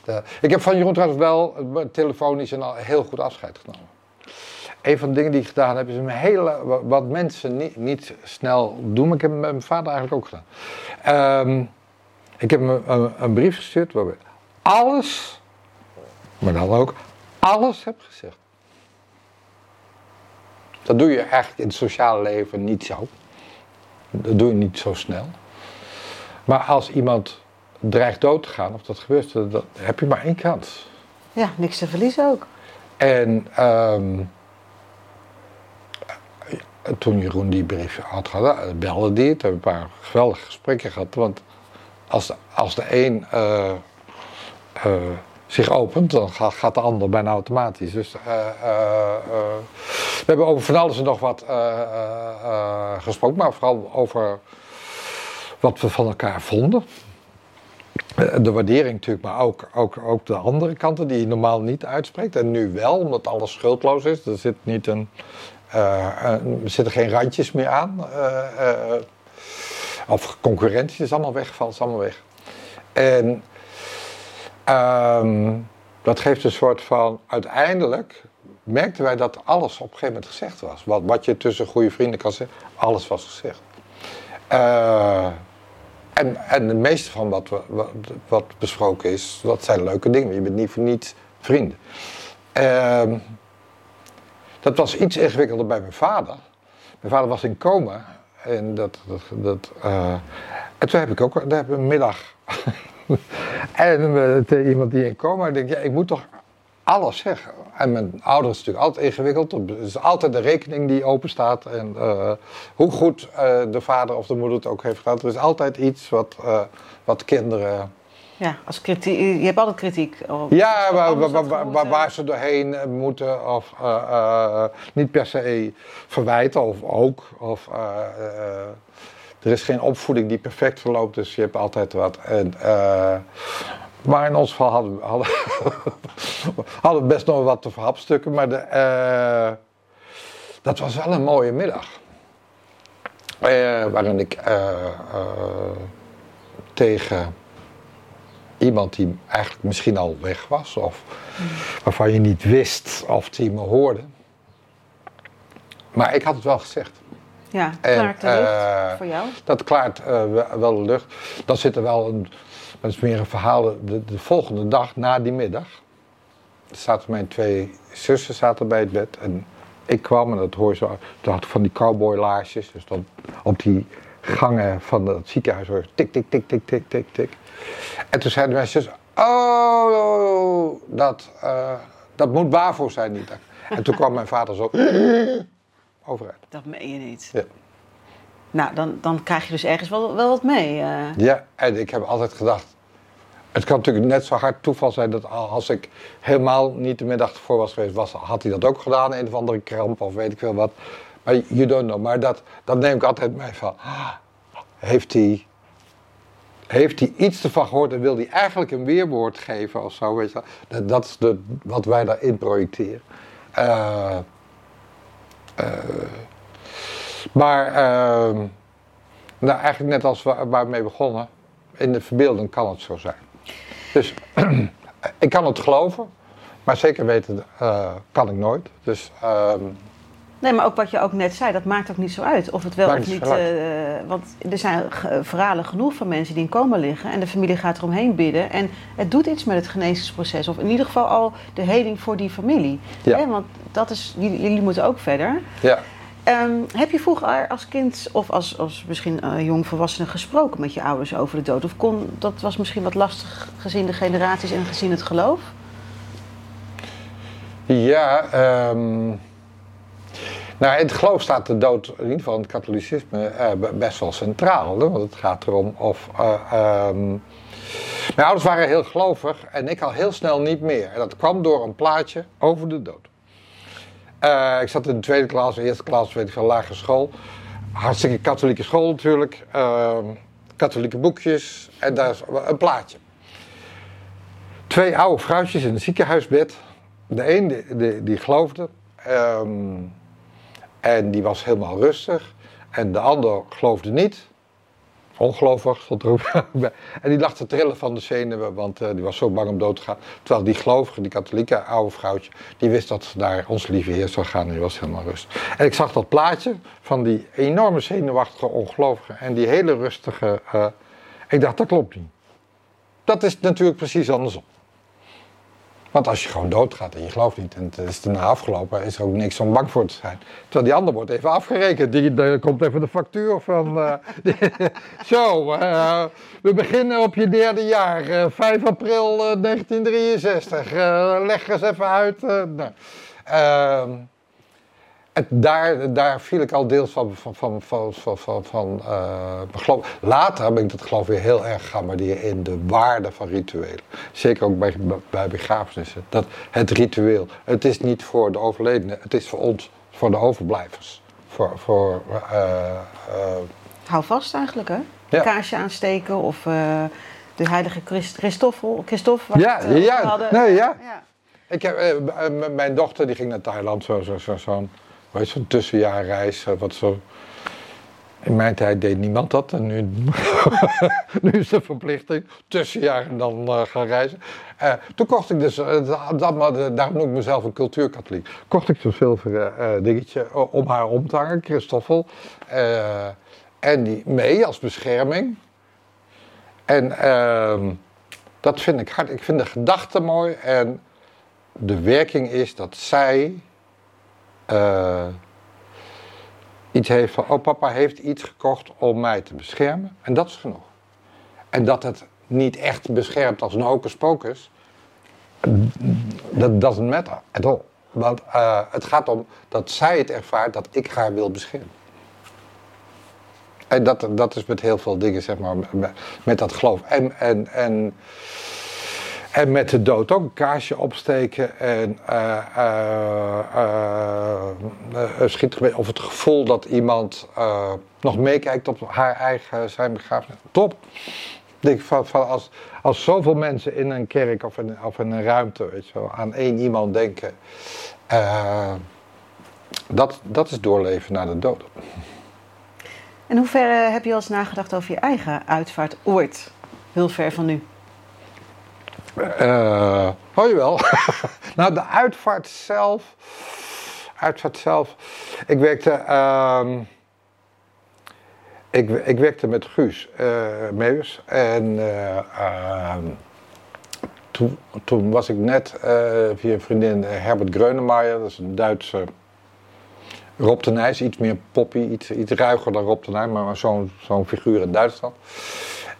Uh, ik heb van Jeroen trouwens wel telefonisch een heel goed afscheid genomen een van de dingen die ik gedaan heb, is een hele, wat mensen niet, niet snel doen, maar ik heb het met mijn vader eigenlijk ook gedaan. Um, ik heb hem een, een, brief gestuurd waarbij alles, maar dan ook alles heb gezegd. Dat doe je eigenlijk in het sociale leven niet zo. Dat doe je niet zo snel. Maar als iemand dreigt dood te gaan, of dat gebeurt, dan heb je maar één kans. Ja, niks te verliezen ook. En um, toen Jeroen die brief had gehad, belde die het. Hebben een paar geweldige gesprekken gehad. Want als de, als de een uh, uh, zich opent, dan gaat, gaat, de ander bijna automatisch. Dus we hebben over van alles en nog wat gesproken, maar vooral over wat we van elkaar vonden. De waardering natuurlijk, maar ook, ook, ook de andere kanten die je normaal niet uitspreekt. En nu wel, omdat alles schuldloos is. Er zit niet een er zitten geen randjes meer aan. Uh, of concurrentie is allemaal weggevallen, is allemaal weg. En um, dat geeft een soort van, uiteindelijk merkten wij dat alles op een gegeven moment gezegd was. Wat, wat je tussen goede vrienden kan zeggen, alles was gezegd. en, en het meeste van wat, wat, wat, besproken is, dat zijn leuke dingen. Je bent niet voor niets vrienden. Uh, dat was iets ingewikkelder bij mijn vader. Mijn vader was in coma. En, dat, dat, dat, uh, en toen heb ik ook daar heb ik een middag. en uh, iemand die in coma, denk ja, ik moet toch alles zeggen. En mijn ouders is natuurlijk altijd ingewikkeld. Er is altijd de rekening die open staat. En uh, hoe goed de vader of de moeder het ook heeft gehad. Er is altijd iets wat, wat kinderen ja, als kritiek, je hebt altijd kritiek. Op, ja, waar, waar, waar, waar, ze doorheen eh, moeten of uh, uh, niet per se verwijten of ook. Of, er is geen opvoeding die perfect verloopt, dus je hebt altijd wat. En, maar in ons geval hadden we hadden, hadden best nog wat te verhapstukken, maar de, dat was wel een mooie middag. waarin ik tegen iemand die eigenlijk misschien al weg was, of waarvan je niet wist of die me hoorde. Maar ik had het wel gezegd. Ja, klaart de lucht uh, voor jou? Dat klaart uh, wel de lucht. Dan zit er wel een, dat is meer een verhaal, de, de volgende dag na die middag. Zaten mijn twee zussen zaten bij het bed en ik kwam en dat hoor je zo, toen had ik van die cowboylaarsjes, dus dan op die gangen van het ziekenhuis hoor tik, tik, tik, tik, tik, tik, tik. En toen zeiden mijn zus, oh, dat, uh, dat moet Bavo zijn niet. En toen kwam mijn vader zo overuit. Dat meen je niet. Ja. Nou, dan, dan krijg je dus ergens wel, wel wat mee. Uh. Ja, en ik heb altijd gedacht, het kan natuurlijk net zo hard toeval zijn dat als ik helemaal niet de middag ervoor was geweest, was, had hij dat ook gedaan, een of andere kramp of weet ik veel wat. Maar you don't know. Maar dat, dat neem ik altijd mee van. Ah, heeft hij heeft hij iets ervan gehoord en wil hij eigenlijk een weerwoord geven of zo, weet je dat, dat is de, wat wij daarin projecteren. Uh, uh, maar, uh, nou eigenlijk net als waar, waar we mee begonnen, in de verbeelding kan het zo zijn. Dus ik kan het geloven, Maar zeker weten uh, kan ik nooit. Dus, ehm, nee, maar ook wat je ook net zei, dat maakt ook niet zo uit. Of het wel of niet. Uh, want er zijn verhalen genoeg van mensen die in coma liggen en de familie gaat eromheen bidden. En het doet iets met het genezingsproces. Of in ieder geval al de heling voor die familie. Ja. Want dat is, jullie moeten ook verder. Ja. Um, heb je vroeger als kind of als, als misschien uh, jong volwassene gesproken met je ouders over de dood? Of kon, dat was misschien wat lastig gezien de generaties en gezien het geloof? Ja, um, nou, in het geloof staat de dood, in ieder geval het katholicisme, uh, best wel centraal. Hè? Want het gaat erom of. Uh, um, mijn ouders waren heel gelovig en ik al heel snel niet meer. En dat kwam door een plaatje over de dood. Uh, ik zat in de tweede klas, eerste klas, weet ik van lagere school. Hartstikke katholieke school natuurlijk. Uh, katholieke boekjes en daar is een plaatje. Twee oude vrouwtjes in een ziekenhuisbed. De een die, die, geloofde um, en die was helemaal rustig. En de ander geloofde niet. Ongelovig stond er bij. En die lag te trillen van de zenuwen, want uh, die was zo bang om dood te gaan. Terwijl die gelovige, die katholieke oude vrouwtje, die wist dat naar ons lieve Heer zou gaan en die was helemaal rustig. En ik zag dat plaatje van die enorme zenuwachtige ongelovige en die hele rustige. Uh, ik dacht, dat klopt niet. Dat is natuurlijk precies andersom. Want als je gewoon doodgaat en je gelooft niet en het is daarna afgelopen, is er ook niks om bang voor te zijn. Terwijl die ander wordt even afgerekend. Die, komt even de factuur van. Uh, zo, uh, we beginnen op je derde jaar, uh, 5 april 1963. leg eens even uit. nou. Daar, daar viel ik al deels van, van, van, van, van, van, van uh, Later ben ik dat geloof weer heel erg gaan waarderen in de waarde van rituelen. Zeker ook bij, bij begrafenissen. Dat het ritueel, het is niet voor de overledene, het is voor ons, voor de overblijvers. Voor, voor, uh, uh, Hou vast eigenlijk hè? Ja. Kaarsje aansteken of de heilige Christoffel, Christophe. Ja, ja, hadden. Nee, ja. ja. Ik heb, mijn dochter die ging naar Thailand, zo'n zo, zo, zo weet zo'n tussenjaarreis, eh, wat zo... In mijn tijd deed niemand dat en nu, nu is de verplichting tussenjaar en dan uh, gaan reizen. Uh, toen kocht ik dus, uh, dat, daarom noem ik mezelf een cultuurkatholiek, kocht ik zo'n zilveren dingetje om haar om te hangen, Christoffel. en die mee als bescherming. En ehm, dat vind ik hard. Ik vind de gedachte mooi en de werking is dat zij uh, iets heeft van, oh papa heeft iets gekocht om mij te beschermen. En dat is genoeg. En dat het niet echt beschermt als een hocus pocus, dat doesn't matter at all. Want uh, het gaat om dat zij het ervaart dat ik haar wil beschermen. En dat, dat is met heel veel dingen, zeg maar, met dat geloof. En, en, en en met de dood ook een kaarsje opsteken en uh, of het gevoel dat iemand nog meekijkt op haar eigen zijn begrafenis. Top. Van, van als, als zoveel mensen in een kerk of in, of in een ruimte weet je wel, aan één iemand denken, dat, dat is doorleven naar de dood. En hoe ver heb je al eens nagedacht over je eigen uitvaart ooit? Heel ver van nu. Uh, hoor je wel? nou, de uitvaart zelf. Uitvaart zelf. Ik werkte. Uh, ik, ik, werkte met Guus uh, Meeuwis. En uh, toen, toen, was ik net via een vriendin Herbert Greunemeyer. Dat is een Duitse. Rob de iets meer poppy, iets, iets ruiger dan Rob de maar zo'n zo'n figuur in Duitsland.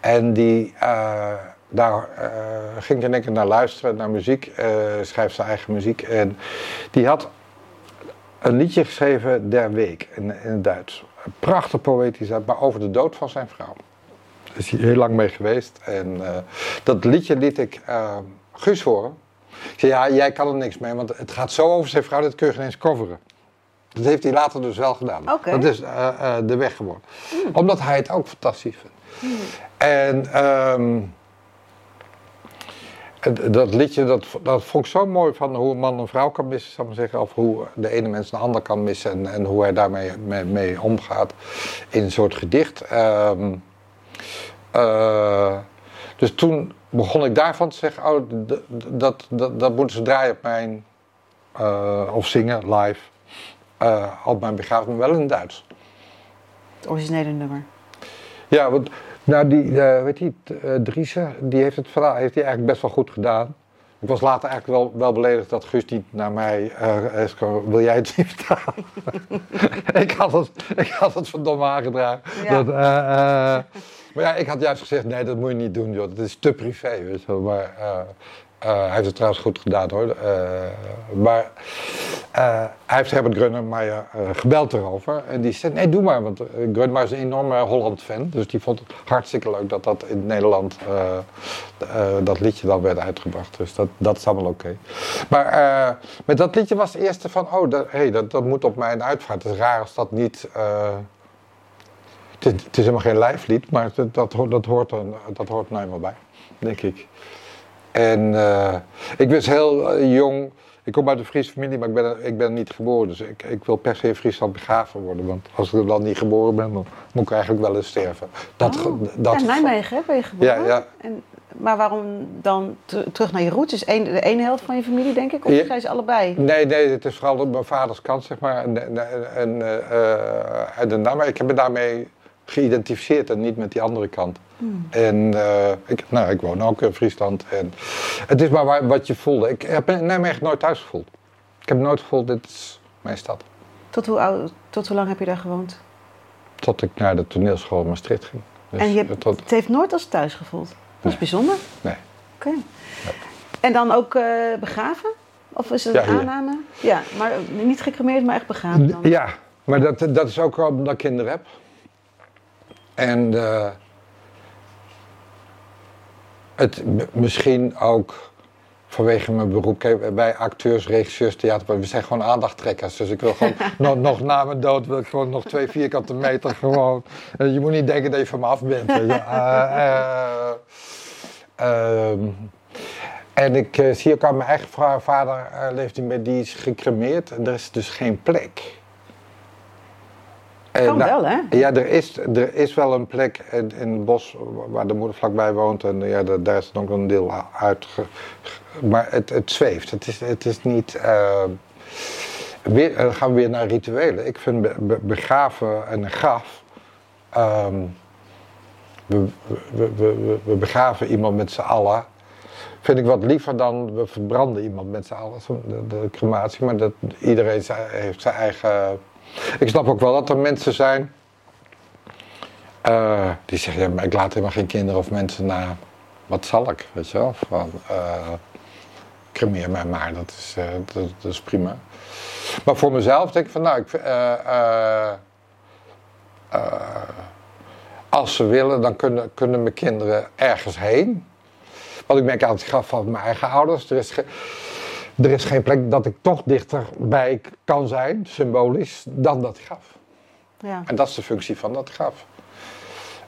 En die daar uh, ging ik in één keer naar luisteren, naar muziek. Uh, schrijft zijn eigen muziek. En die had een liedje geschreven, Der Week, in, in het Duits. Prachtig poëtisch, maar over de dood van zijn vrouw. Daar is hij heel lang mee geweest. En uh, dat liedje liet ik Guus horen. Ik zei, ja, jij kan er niks mee, want het gaat zo over zijn vrouw, dat kun je geen eens coveren. Dat heeft hij later dus wel gedaan. Okay. Dat is de weg geworden. Mm. Omdat hij het ook fantastisch vindt. Mm. En... Um, dat liedje, dat, dat vond ik zo mooi van hoe een man een vrouw kan missen, zou ik maar zeggen. Of hoe de ene mens een ander kan missen en, en hoe hij daarmee mee, mee omgaat in een soort gedicht. Um, uh, dus toen begon ik daarvan te zeggen, oh, dat, dat, dat moeten ze draaien op mijn, eh, of zingen live, eh, op mijn begrafenis, maar wel in het Duits. Het originele nummer. Ja, want nou die, eh, weet je, uh, die heeft het verhaal, heeft hij eigenlijk best wel goed gedaan. Ik was later eigenlijk wel, wel beledigd dat Guus niet naar mij eh, is wil jij het niet vertalen? ik, had het, ik had het verdomme aangedragen. Ja. Dat, maar ja, ik had juist gezegd, nee, dat moet je niet doen, joh. Dat is te privé, weet je wel. Maar hij heeft het trouwens goed gedaan, hoor. Eh, maar eh, hij heeft Herbert Grönemeyer eh gebeld erover. En die zei, nee, doe maar. Want Grönemeyer is een enorme Holland-fan. Dus die vond het hartstikke leuk dat dat in Nederland, eh, eh, dat liedje dan werd uitgebracht. Dus dat, dat is allemaal oké. Maar eh, met dat liedje was het eerste van, oh, dat, hey, dat, dat moet op mijn uitvaart. Het is raar als dat niet... eh, het, is, is helemaal geen lijflied, maar dat, dat, hoort- dat, hoort er, dat hoort nou eenmaal bij, denk ik. En eh, ik was heel eh, jong. Ik kom uit een Friese familie, maar ik ben, ik ben niet geboren. Dus ik, ik wil per se in Friesland begraven worden. Want als ik dan niet geboren ben, dan moet ik eigenlijk wel eens sterven. Dat, Oh, dat, ja, Nijmegen hè, ben je geboren. Ja, ja. En, maar waarom dan ter- terug naar je roots? Is één, de ene helft van je familie, denk ik? Of Ja. zijn ze allebei? Nee, nee, het is vooral op mijn vaders kant, zeg maar. En, en, en, eh, en ik heb me daarmee geïdentificeerd en niet met die andere kant. En eh, ik, nou, ik woon ook in Friesland. En het is maar wat je voelde. Ik heb Nijmegen nooit thuis gevoeld. Ik heb nooit gevoeld, dit is mijn stad. Tot hoe, oud, tot hoe lang heb je daar gewoond? Tot ik naar de toneelschool in Maastricht ging. Dus en je hebt, tot, het heeft nooit als thuis gevoeld? Dat is Nee. bijzonder. nee. Oké. En dan ook eh, begraven? Of is het een aanname? Ja, maar niet gecremeerd, maar echt begraven dan? Ja, maar dat, dat is ook wel omdat ik kinderen heb. En eh, het misschien ook vanwege mijn beroep. Kijk, wij acteurs, regisseurs, theater, we zijn gewoon aandachttrekkers. Dus ik wil gewoon, nog, nog na mijn dood wil ik gewoon nog twee vierkante meter gewoon. Eh, je moet niet denken dat je van me af bent. Eh, eh, ehm, en ik zie ook aan mijn eigen vader leeft niet meer, die is gecremeerd en er is dus geen plek. En, Kan nou, wel, hè? Ja, er is, er is wel een plek in, in het bos waar de moeder vlakbij woont en ja, daar- daar is dan ook een deel uit. maar het, het zweeft, het is, het is niet. eh, weer, dan gaan we weer naar rituelen. Ik vind be- be- begraven en een graf. ehm, we, we, we, begraven iemand met z'n allen. Vind ik wat liever dan we verbranden iemand met z'n allen. De, de crematie, maar dat, iedereen heeft zijn eigen. Ik snap ook wel dat er mensen zijn. eh, die zeggen, ja, ik laat helemaal geen kinderen of mensen na. Wat zal ik, weet je wel? Van, cremeer mij maar, dat is, eh, dat, dat is prima. Maar voor mezelf denk ik van, nou, ik, als ze willen, dan kunnen, kunnen mijn kinderen ergens heen. Want ik merk het graf van mijn eigen ouders, er is, ge- er is geen plek dat ik toch dichterbij kan zijn, symbolisch, dan dat graf. Ja. En dat is de functie van dat graf.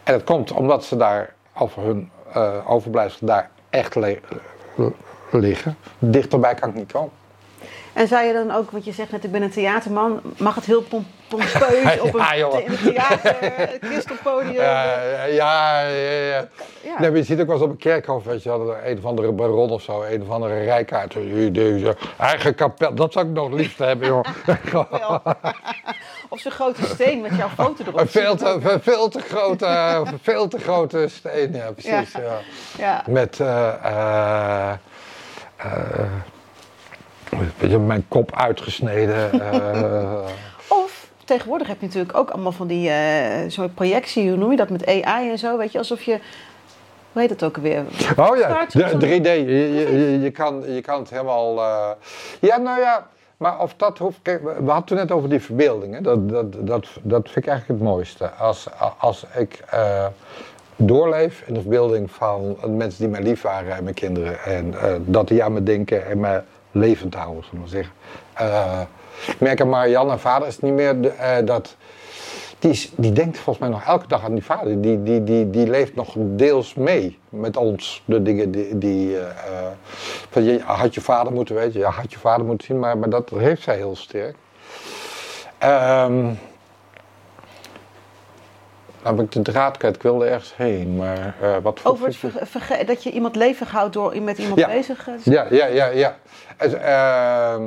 En dat komt omdat ze daar, over hun eh overblijfsel daar echt liggen. Dichterbij kan ik niet komen. En zou je dan ook, want je zegt net, ik ben een theaterman, mag het heel pom pompeus op een Ja, the- in het theater, een Christelpodium? Ja, ja, ja. ja. Ja. Nee, je ziet ook wel eens op een kerkhof, weet je, een of andere baron of zo, een of andere rijkaart. Eigen kapel, dat zou ik nog het liefst hebben, joh. Of zo'n grote steen met jouw foto erop. Een veel te, een veel te grote, veel te grote steen, ja, precies. Ja. Ja. Met, je, mijn kop uitgesneden. eh. Of tegenwoordig heb je natuurlijk ook allemaal van die eh soort projectie, hoe noem je dat, met AI en zo, weet je, alsof je, hoe heet dat ook alweer? Oh ja, de- 3D. Je, je, kan, je kan het helemaal. eh, Ja, nou ja, maar of dat hoeft. Kijk, we hadden het net over die verbeeldingen. Dat, dat, dat, dat vind ik eigenlijk het mooiste. Als, als ik eh, doorleef in de verbeelding van mensen die mij lief waren en mijn kinderen. En eh, dat die aan me denken en me levend houden, zullen zeggen. Eh, ik merk aan Marianne, haar vader is niet meer eh, dat. Die, is- die denkt volgens mij nog elke dag aan die vader. Die, die, die, die leeft nog deels mee met ons. De dingen die. die eh, eh, je had je vader moeten weten, ja, had je vader moeten zien, maar, maar dat heeft zij heel sterk. Dan heb ik de draad kwijt, ik wilde ergens heen, maar uh, wat Over het verge- dat je iemand levig houdt door met iemand Ja. bezig te zijn? Ja, ja, ja, ja. En, ehm,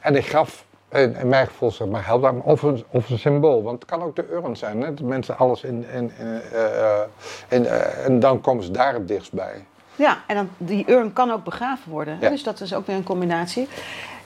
en ik gaf, in, mijn gevoel zeg maar, helder, of een, of een symbool. Want het kan ook de urn zijn, hè? dat mensen alles in, in, in, eh, in, eh, en dan komen ze daar het dichtst bij. Ja, en dan, die urn kan ook begraven worden. Ja. Dus dat is ook weer een combinatie.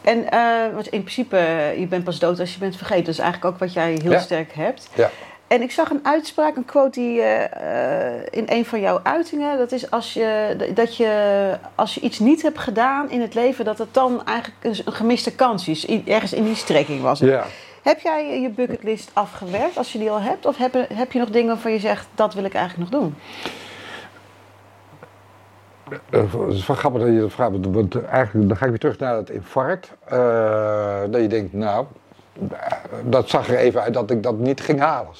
En eh, want in principe, eh, je bent pas dood als je bent vergeten. Dat is eigenlijk ook wat jij heel Ja. sterk hebt. Ja. En ik zag een uitspraak, een quote die eh, eh, in een van jouw uitingen. Dat is als je, dat je als je iets niet hebt gedaan in het leven, dat het dan eigenlijk een, gemiste kans is. Ergens in die strekking was het. Ja. Heb jij je bucketlist afgewerkt als je die al hebt? Of heb, heb je nog dingen waarvan je zegt, dat wil ik eigenlijk nog doen? Eh, Het is wel grappig dat je dat vraagt, want- eigenlijk dan ga ik weer terug naar het infarct. Dat je denkt, nou, dat zag er even uit dat ik dat niet ging halen.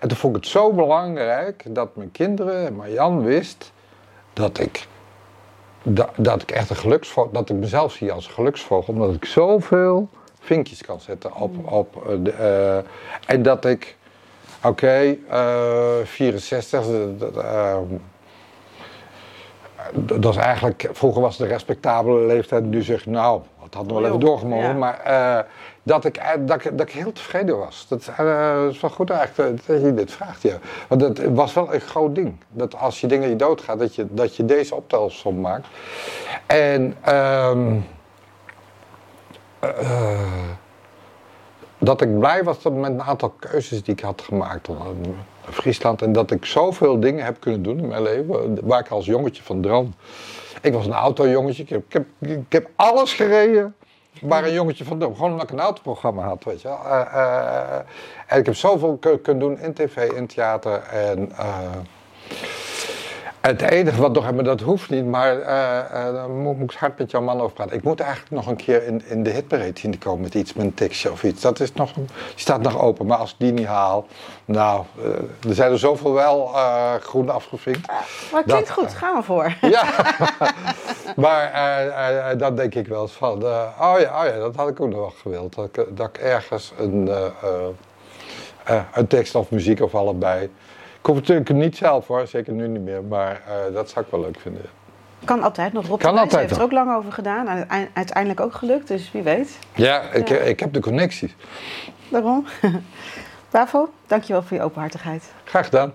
En toen vond ik het zo belangrijk dat mijn kinderen en Marjan wist dat ik, dat, dat ik echt een geluksvogel, dat ik mezelf zie als een geluksvogel, omdat ik zoveel vinkjes kan zetten op, op eh, de, eh, en dat ik, oké, eh, 64, dat- dat, dat is eigenlijk, vroeger was het een respectabele leeftijd, nu zeg ik nou, het had nog wel even doorgemogen, ja. maar eh, dat, ik, eh, dat, ik, dat ik heel tevreden was. Dat, eh, is wel goed eigenlijk dat je dit vraagt, ja. Want het was wel een groot ding, dat als je dingen je doodgaat, dat je, dat je deze optelsom maakt. En ehm, eh, dat ik blij was dat met een aantal keuzes die ik had gemaakt Friesland. En dat ik zoveel dingen heb kunnen doen in mijn leven, waar ik als jongetje van droom. Ik was een autojongetje, ik heb, ik heb, alles gereden waar een jongetje van droom. Gewoon omdat ik een autoprogramma had, weet je. Eh, eh, en ik heb zoveel ku- kunnen doen in tv, in theater en... eh, het enige wat nog, maar dat hoeft niet, maar eh, eh, daar moet, moet ik hard met jouw man over praten. Ik moet eigenlijk nog een keer in, in de hitparade zien te komen met iets, met een tekstje of iets. Dat is nog, die staat nog open, maar als ik die niet haal, nou, eh, er zijn er zoveel wel groen afgevinkt. Maar het klinkt Dat- goed, gaan we voor. Ja, maar dan denk ik wel eens van, oh, ja, oh ja, dat had ik ook nog wel gewild. Dat ik, dat ik ergens een, een tekst of muziek of allebei. Ik hoef het natuurlijk niet zelf hoor, zeker nu niet meer, maar eh, dat zou ik wel leuk vinden. Kan altijd nog. Rob Kan altijd heeft er ook lang over gedaan. en uite- Uiteindelijk ook gelukt, dus wie weet. Ja, ik, Ja. ik heb de connecties. Daarom. Bravo, dankjewel voor je openhartigheid. Graag gedaan.